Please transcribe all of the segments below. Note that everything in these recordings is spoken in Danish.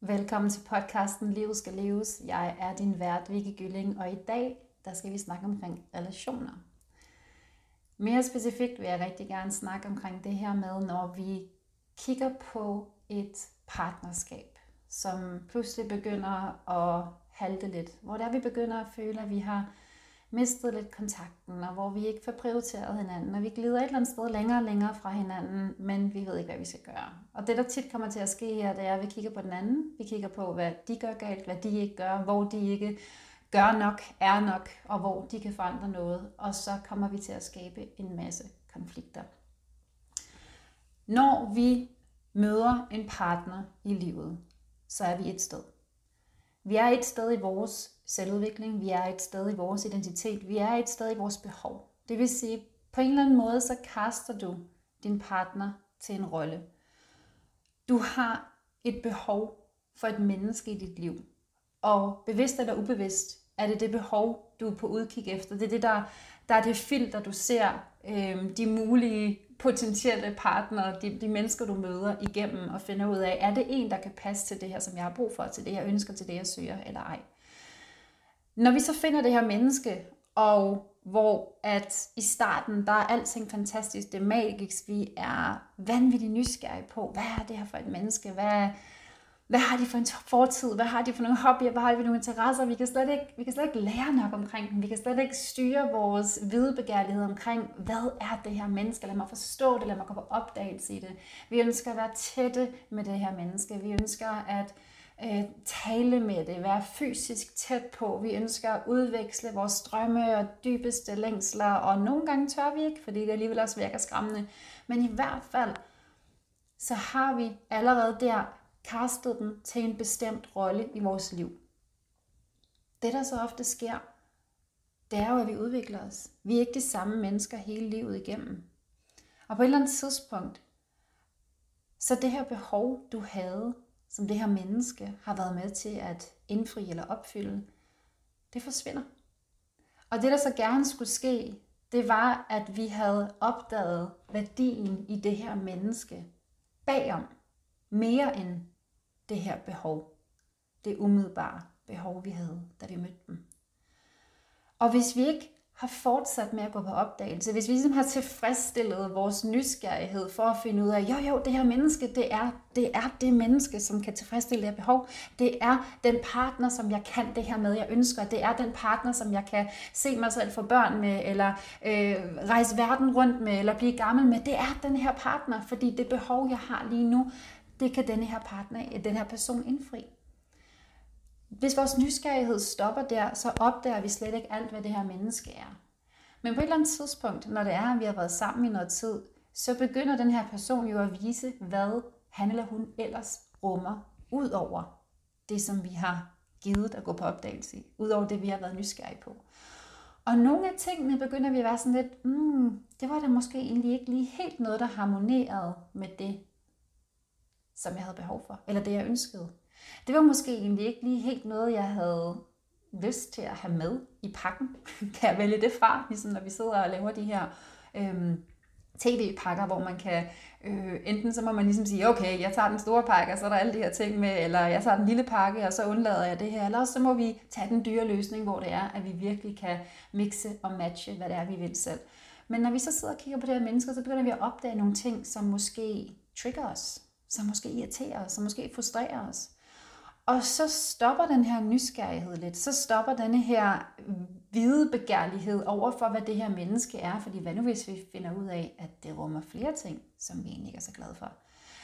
Velkommen til podcasten Livet skal leves. Jeg er din vært, Vicky Gylling, og i dag der skal vi snakke omkring relationer. Mere specifikt vil jeg rigtig gerne snakke omkring det her med, når vi kigger på et partnerskab, som pludselig begynder at halte lidt. Hvor der vi begynder at føle, at vi har mistet lidt kontakten, og hvor vi ikke får prioriteret hinanden, og vi glider et eller andet sted længere og længere fra hinanden, men vi ved ikke, hvad vi skal gøre. Og det, der tit kommer til at ske her, det er, at vi kigger på den anden, vi kigger på, hvad de gør galt, hvad de ikke gør, hvor de ikke gør nok, er nok, og hvor de kan forandre noget, og så kommer vi til at skabe en masse konflikter. Når vi møder en partner i livet, så er vi et sted. Vi er et sted i vores selvudvikling, vi er et sted i vores identitet, vi er et sted i vores behov. Det vil sige, på en eller anden måde, så kaster du din partner til en rolle. Du har et behov for et menneske i dit liv. Og bevidst eller ubevidst, er det det behov, du er på udkig efter. Det er det, der, der er det filter, du ser øh, de mulige potentielle partnere, de, de mennesker, du møder igennem og finder ud af, er det en, der kan passe til det her, som jeg har brug for, til det, jeg ønsker, til det, jeg søger, eller ej. Når vi så finder det her menneske, og hvor at i starten, der er alting fantastisk, det er magisk, vi er vanvittigt nysgerrige på, hvad er det her for et menneske, hvad, hvad har de for en fortid, hvad har de for nogle hobbyer, hvad har de for nogle interesser, vi kan slet ikke, vi kan slet ikke lære nok omkring dem, vi kan slet ikke styre vores videbegærlighed omkring, hvad er det her menneske, lad mig forstå det, lad mig gå på opdagelse i det. Vi ønsker at være tætte med det her menneske, vi ønsker at øh, tale med det, være fysisk tæt på. Vi ønsker at udveksle vores drømme og dybeste længsler, og nogle gange tør vi ikke, fordi det alligevel også virker skræmmende. Men i hvert fald, så har vi allerede der kastet den til en bestemt rolle i vores liv. Det, der så ofte sker, det er jo, at vi udvikler os. Vi er ikke de samme mennesker hele livet igennem. Og på et eller andet tidspunkt, så det her behov, du havde som det her menneske har været med til at indfri eller opfylde, det forsvinder. Og det, der så gerne skulle ske, det var, at vi havde opdaget værdien i det her menneske bagom, mere end det her behov. Det umiddelbare behov, vi havde, da vi mødte dem. Og hvis vi ikke har fortsat med at gå på opdagelse, hvis vi ligesom har tilfredsstillet vores nysgerrighed for at finde ud af, jo jo, det her menneske, det er det, er det menneske, som kan tilfredsstille det her behov. Det er den partner, som jeg kan det her med, jeg ønsker. Det er den partner, som jeg kan se mig selv få børn med, eller øh, rejse verden rundt med, eller blive gammel med. Det er den her partner, fordi det behov, jeg har lige nu, det kan denne her partner, den her person indfri. Hvis vores nysgerrighed stopper der, så opdager vi slet ikke alt, hvad det her menneske er. Men på et eller andet tidspunkt, når det er, at vi har været sammen i noget tid, så begynder den her person jo at vise, hvad han eller hun ellers rummer, ud over det, som vi har givet at gå på opdagelse i, ud over det, vi har været nysgerrige på. Og nogle af tingene begynder vi at være sådan lidt, mm, det var da måske egentlig ikke lige helt noget, der harmonerede med det, som jeg havde behov for, eller det, jeg ønskede. Det var måske egentlig ikke lige helt noget, jeg havde lyst til at have med i pakken. kan jeg vælge det fra, ligesom når vi sidder og laver de her øhm, tv-pakker, hvor man kan, øh, enten så må man ligesom sige, okay, jeg tager den store pakke, og så er der alle de her ting med, eller jeg tager den lille pakke, og så undlader jeg det her, eller også så må vi tage den dyre løsning, hvor det er, at vi virkelig kan mixe og matche, hvad det er, vi vil selv. Men når vi så sidder og kigger på det her mennesker, så begynder vi at opdage nogle ting, som måske trigger os, som måske irriterer os, som måske frustrerer os. Og så stopper den her nysgerrighed lidt. Så stopper denne her hvide begærlighed over for, hvad det her menneske er. Fordi hvad nu hvis vi finder ud af, at det rummer flere ting, som vi egentlig ikke er så glade for?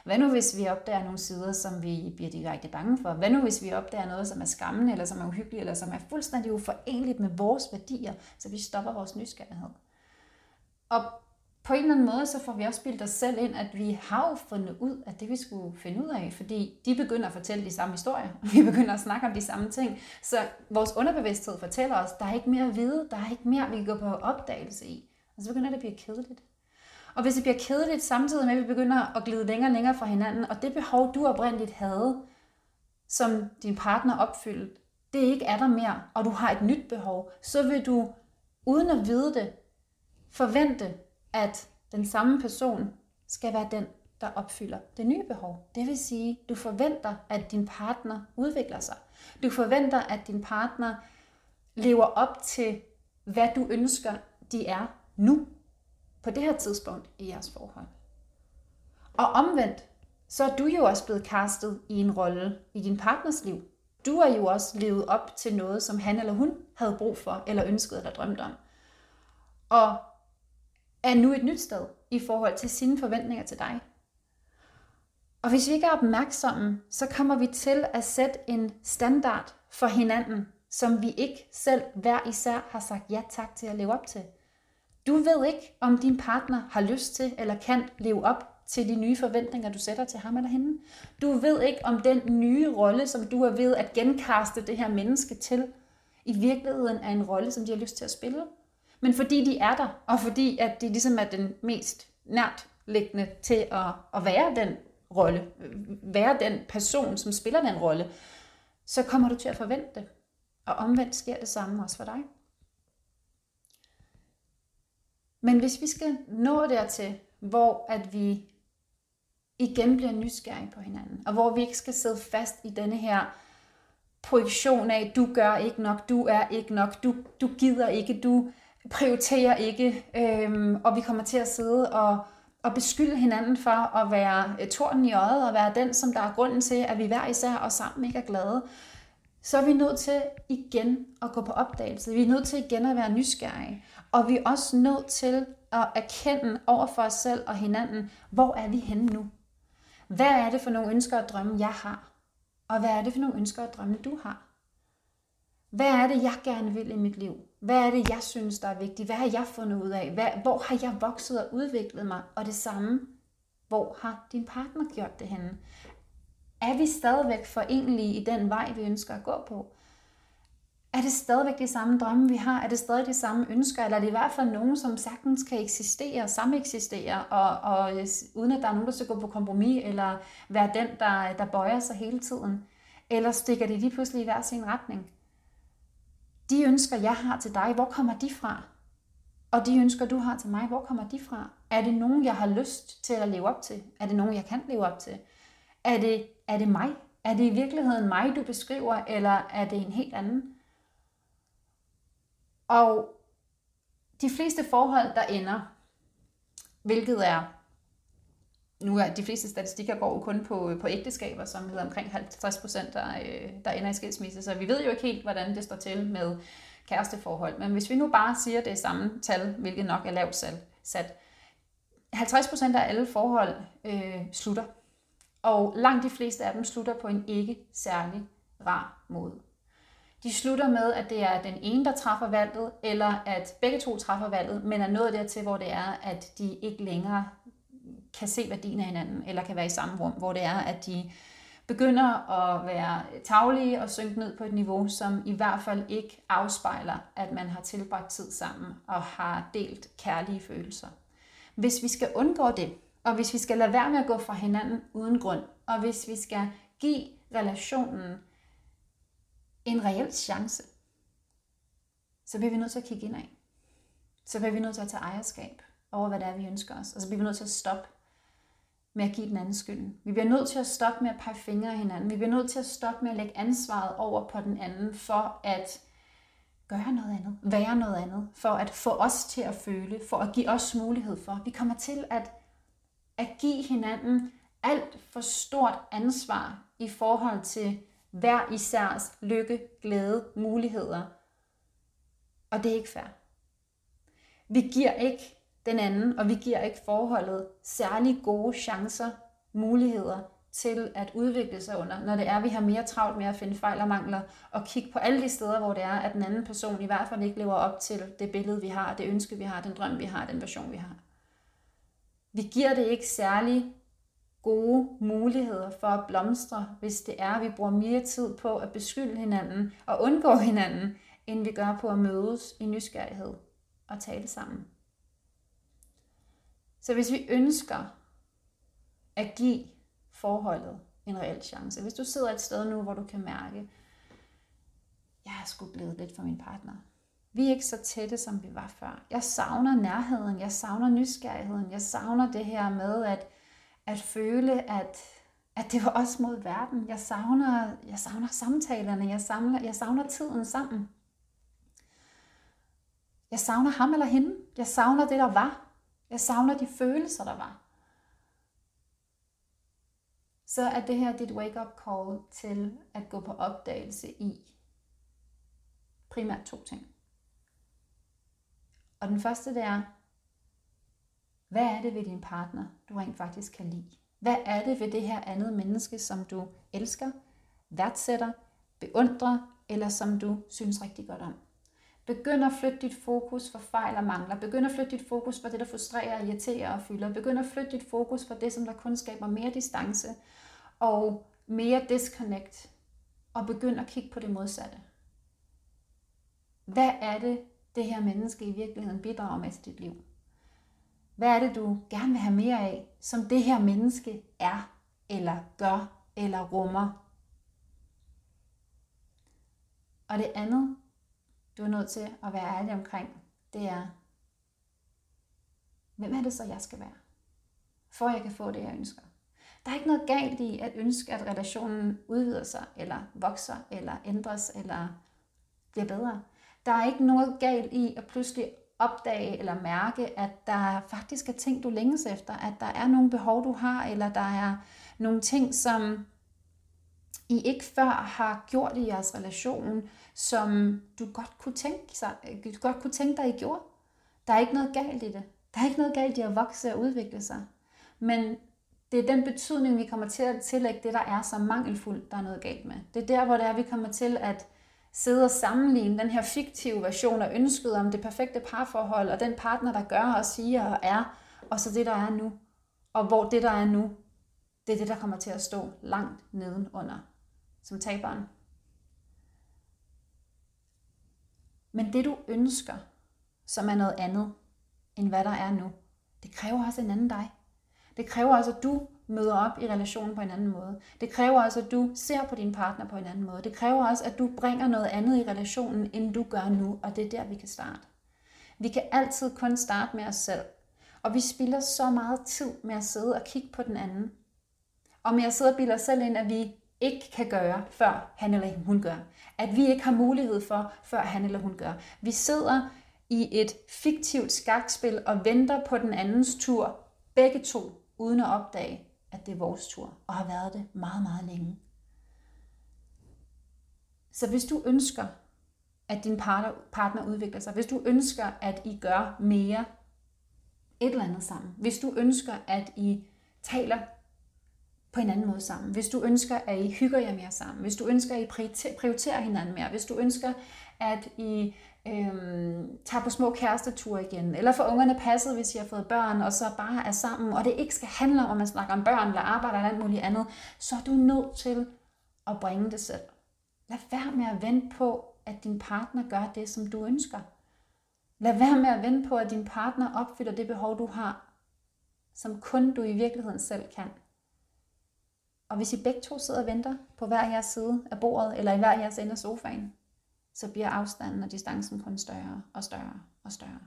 Hvad nu hvis vi opdager nogle sider, som vi bliver direkte bange for? Hvad nu hvis vi opdager noget, som er skammende, eller som er uhyggeligt, eller som er fuldstændig uforeneligt med vores værdier, så vi stopper vores nysgerrighed? Og på en eller anden måde, så får vi også bildet os selv ind, at vi har jo fundet ud af det, vi skulle finde ud af, fordi de begynder at fortælle de samme historier, vi begynder at snakke om de samme ting, så vores underbevidsthed fortæller os, der er ikke mere at vide, der er ikke mere, vi kan gå på opdagelse i, og så begynder det at blive kedeligt. Og hvis det bliver kedeligt samtidig med, at vi begynder at glide længere og længere fra hinanden, og det behov, du oprindeligt havde, som din partner opfyldte, det ikke er der mere, og du har et nyt behov, så vil du, uden at vide det, forvente, at den samme person skal være den, der opfylder det nye behov. Det vil sige, du forventer, at din partner udvikler sig. Du forventer, at din partner lever op til, hvad du ønsker, de er nu, på det her tidspunkt i jeres forhold. Og omvendt, så er du jo også blevet kastet i en rolle i din partners liv. Du har jo også levet op til noget, som han eller hun havde brug for, eller ønsket eller drømt om. Og er nu et nyt sted i forhold til sine forventninger til dig. Og hvis vi ikke er opmærksomme, så kommer vi til at sætte en standard for hinanden, som vi ikke selv hver især har sagt ja tak til at leve op til. Du ved ikke, om din partner har lyst til eller kan leve op til de nye forventninger, du sætter til ham eller hende. Du ved ikke, om den nye rolle, som du er ved at genkaste det her menneske til, i virkeligheden er en rolle, som de har lyst til at spille. Men fordi de er der, og fordi at de ligesom er den mest nært liggende til at, at være den rolle, være den person, som spiller den rolle, så kommer du til at forvente det. Og omvendt sker det samme også for dig. Men hvis vi skal nå dertil, hvor at vi igen bliver nysgerrige på hinanden, og hvor vi ikke skal sidde fast i denne her projektion af, du gør ikke nok, du er ikke nok, du, du gider ikke, du prioriterer ikke, øhm, og vi kommer til at sidde og, og beskylde hinanden for at være øh, torden i øjet, og være den, som der er grunden til, at vi hver især og sammen ikke er glade, så er vi nødt til igen at gå på opdagelse. Vi er nødt til igen at være nysgerrige. Og vi er også nødt til at erkende over for os selv og hinanden, hvor er vi henne nu? Hvad er det for nogle ønsker og drømme, jeg har? Og hvad er det for nogle ønsker og drømme, du har? Hvad er det, jeg gerne vil i mit liv? Hvad er det, jeg synes, der er vigtigt? Hvad har jeg fundet ud af? Hvad, hvor har jeg vokset og udviklet mig? Og det samme, hvor har din partner gjort det henne? Er vi stadigvæk forenlige i den vej, vi ønsker at gå på? Er det stadigvæk de samme drømme, vi har? Er det stadig de samme ønsker? Eller er det i hvert fald nogen, som sagtens kan eksistere, sameksistere, og, og uden at der er nogen, der skal gå på kompromis, eller være den, der, der bøjer sig hele tiden? Eller stikker de lige pludselig i hver sin retning? De ønsker, jeg har til dig, hvor kommer de fra? Og de ønsker, du har til mig, hvor kommer de fra? Er det nogen, jeg har lyst til at leve op til? Er det nogen, jeg kan leve op til? Er det, er det mig? Er det i virkeligheden mig, du beskriver, eller er det en helt anden? Og de fleste forhold, der ender, hvilket er, nu er de fleste statistikker går jo kun på, på ægteskaber, som hedder omkring 50 procent, der, øh, der ender i skilsmisse, så vi ved jo ikke helt, hvordan det står til med kæresteforhold. Men hvis vi nu bare siger det samme tal, hvilket nok er lavt sat, 50 procent af alle forhold øh, slutter. Og langt de fleste af dem slutter på en ikke særlig rar måde. De slutter med, at det er den ene, der træffer valget, eller at begge to træffer valget, men er nået dertil, hvor det er, at de ikke længere kan se værdien af hinanden, eller kan være i samme rum, hvor det er, at de begynder at være taglige og synke ned på et niveau, som i hvert fald ikke afspejler, at man har tilbragt tid sammen og har delt kærlige følelser. Hvis vi skal undgå det, og hvis vi skal lade være med at gå fra hinanden uden grund, og hvis vi skal give relationen en reel chance, så bliver vi nødt til at kigge indad. Så bliver vi nødt til at tage ejerskab over, hvad det er, vi ønsker os. Og så bliver vi nødt til at stoppe med at give den anden skylden. Vi bliver nødt til at stoppe med at pege fingre af hinanden. Vi bliver nødt til at stoppe med at lægge ansvaret over på den anden for at gøre noget andet, være noget andet, for at få os til at føle, for at give os mulighed for. Vi kommer til at, at give hinanden alt for stort ansvar i forhold til hver isærs lykke, glæde, muligheder. Og det er ikke fair. Vi giver ikke den anden, og vi giver ikke forholdet særlig gode chancer, muligheder til at udvikle sig under, når det er, at vi har mere travlt med at finde fejl og mangler, og kigge på alle de steder, hvor det er, at den anden person i hvert fald ikke lever op til det billede, vi har, det ønske, vi har, den drøm, vi har, den version, vi har. Vi giver det ikke særlig gode muligheder for at blomstre, hvis det er, at vi bruger mere tid på at beskylde hinanden og undgå hinanden, end vi gør på at mødes i nysgerrighed og tale sammen. Så hvis vi ønsker at give forholdet en reel chance, hvis du sidder et sted nu, hvor du kan mærke, jeg er sgu blevet lidt for min partner. Vi er ikke så tætte, som vi var før. Jeg savner nærheden, jeg savner nysgerrigheden, jeg savner det her med, at at føle, at, at det var os mod verden. Jeg savner, jeg savner samtalerne, jeg savner, jeg savner tiden sammen. Jeg savner ham eller hende. Jeg savner det, der var. Jeg savner de følelser, der var. Så er det her dit wake-up call til at gå på opdagelse i primært to ting. Og den første det er, hvad er det ved din partner, du rent faktisk kan lide? Hvad er det ved det her andet menneske, som du elsker, værdsætter, beundrer, eller som du synes rigtig godt om? Begynd at flytte dit fokus for fejl og mangler. Begynd at flytte dit fokus for det, der frustrerer, irriterer og fylder. Begynd at flytte dit fokus for det, som der kun skaber mere distance og mere disconnect. Og begynd at kigge på det modsatte. Hvad er det, det her menneske i virkeligheden bidrager med til dit liv? Hvad er det, du gerne vil have mere af, som det her menneske er, eller gør, eller rummer? Og det andet, du er nødt til at være ærlig omkring, det er, hvem er det så, jeg skal være? For at jeg kan få det, jeg ønsker. Der er ikke noget galt i at ønske, at relationen udvider sig, eller vokser, eller ændres, eller bliver bedre. Der er ikke noget galt i at pludselig opdage eller mærke, at der faktisk er ting, du længes efter, at der er nogle behov, du har, eller der er nogle ting, som i ikke før har gjort i jeres relation, som du godt kunne tænke, sig, du godt kunne tænke dig, I gjorde. Der er ikke noget galt i det. Der er ikke noget galt i at vokse og udvikle sig. Men det er den betydning, vi kommer til at tillægge det, der er så mangelfuldt, der er noget galt med. Det er der, hvor det er, vi kommer til at sidde og sammenligne den her fiktive version af ønsket om det perfekte parforhold, og den partner, der gør og siger og er, og så det, der er nu. Og hvor det, der er nu, det er det, der kommer til at stå langt nedenunder som taberen. Men det, du ønsker, som er noget andet, end hvad der er nu, det kræver også en anden dig. Det kræver også, at du møder op i relationen på en anden måde. Det kræver også, at du ser på din partner på en anden måde. Det kræver også, at du bringer noget andet i relationen, end du gør nu, og det er der, vi kan starte. Vi kan altid kun starte med os selv, og vi spilder så meget tid med at sidde og kigge på den anden. Og med at sidde og bilde os selv ind, at vi ikke kan gøre, før han eller hun gør. At vi ikke har mulighed for, før han eller hun gør. Vi sidder i et fiktivt skakspil og venter på den andens tur, begge to, uden at opdage, at det er vores tur, og har været det meget, meget længe. Så hvis du ønsker, at din partner, partner udvikler sig, hvis du ønsker, at I gør mere et eller andet sammen, hvis du ønsker, at I taler på en anden måde sammen, hvis du ønsker, at I hygger jer mere sammen, hvis du ønsker, at I prioriterer hinanden mere, hvis du ønsker, at I øhm, tager på små kæresteture igen, eller får ungerne passet, hvis I har fået børn, og så bare er sammen, og det ikke skal handle om, at man snakker om børn, eller arbejde eller alt muligt andet, så er du nødt til at bringe det selv. Lad være med at vente på, at din partner gør det, som du ønsker. Lad være med at vente på, at din partner opfylder det behov, du har, som kun du i virkeligheden selv kan. Og hvis I begge to sidder og venter på hver jeres side af bordet, eller i hver jeres ende af sofaen, så bliver afstanden og distancen kun større og større og større.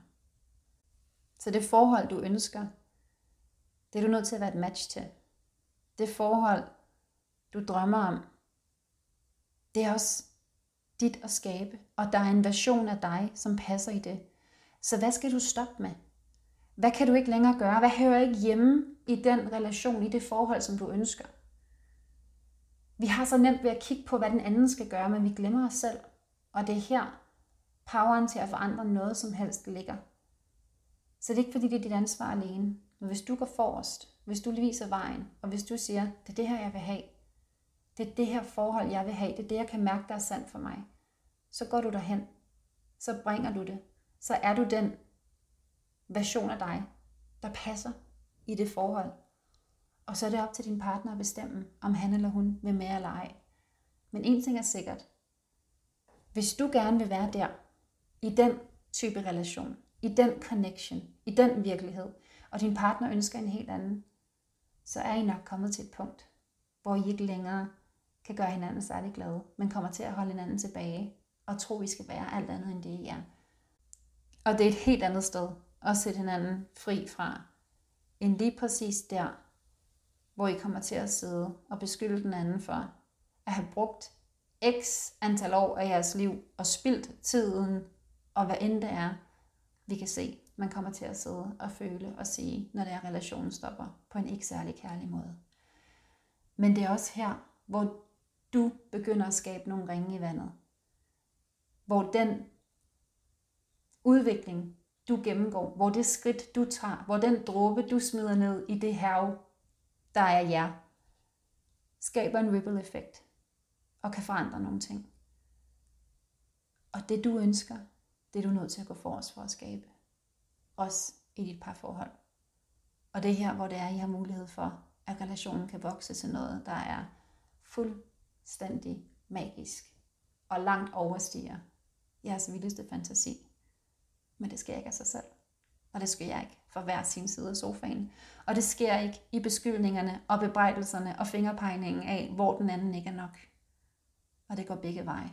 Så det forhold, du ønsker, det er du nødt til at være et match til. Det forhold, du drømmer om, det er også dit at skabe, og der er en version af dig, som passer i det. Så hvad skal du stoppe med? Hvad kan du ikke længere gøre? Hvad hører ikke hjemme i den relation, i det forhold, som du ønsker? Vi har så nemt ved at kigge på, hvad den anden skal gøre, men vi glemmer os selv. Og det er her, poweren til at forandre noget som helst ligger. Så det er ikke fordi, det er dit ansvar alene. Men hvis du går forrest, hvis du viser vejen, og hvis du siger, det er det her, jeg vil have, det er det her forhold, jeg vil have, det er det, jeg kan mærke, der er sandt for mig, så går du derhen, så bringer du det, så er du den version af dig, der passer i det forhold. Og så er det op til din partner at bestemme, om han eller hun vil med eller ej. Men en ting er sikkert, hvis du gerne vil være der, i den type relation, i den connection, i den virkelighed, og din partner ønsker en helt anden, så er I nok kommet til et punkt, hvor I ikke længere kan gøre hinanden særlig glade, men kommer til at holde hinanden tilbage og tro, I skal være alt andet end det, I er. Og det er et helt andet sted at sætte hinanden fri fra, end lige præcis der, hvor I kommer til at sidde og beskylde den anden for at have brugt x antal år af jeres liv og spildt tiden, og hvad end det er, vi kan se, man kommer til at sidde og føle og sige, når der relationen stopper på en ikke særlig kærlig måde. Men det er også her, hvor du begynder at skabe nogle ringe i vandet. Hvor den udvikling, du gennemgår, hvor det skridt, du tager, hvor den dråbe, du smider ned i det hav, der er jer, skaber en ripple effekt og kan forandre nogle ting. Og det du ønsker, det er du nødt til at gå for os for at skabe. Også i dit parforhold. Og det er her, hvor det er, I har mulighed for, at relationen kan vokse til noget, der er fuldstændig magisk og langt overstiger jeres vildeste fantasi. Men det sker ikke af sig selv. Og det sker ikke fra hver sin side af sofaen. Og det sker ikke i beskyldningerne og bebrejdelserne og fingerpegningen af, hvor den anden ikke er nok. Og det går begge veje.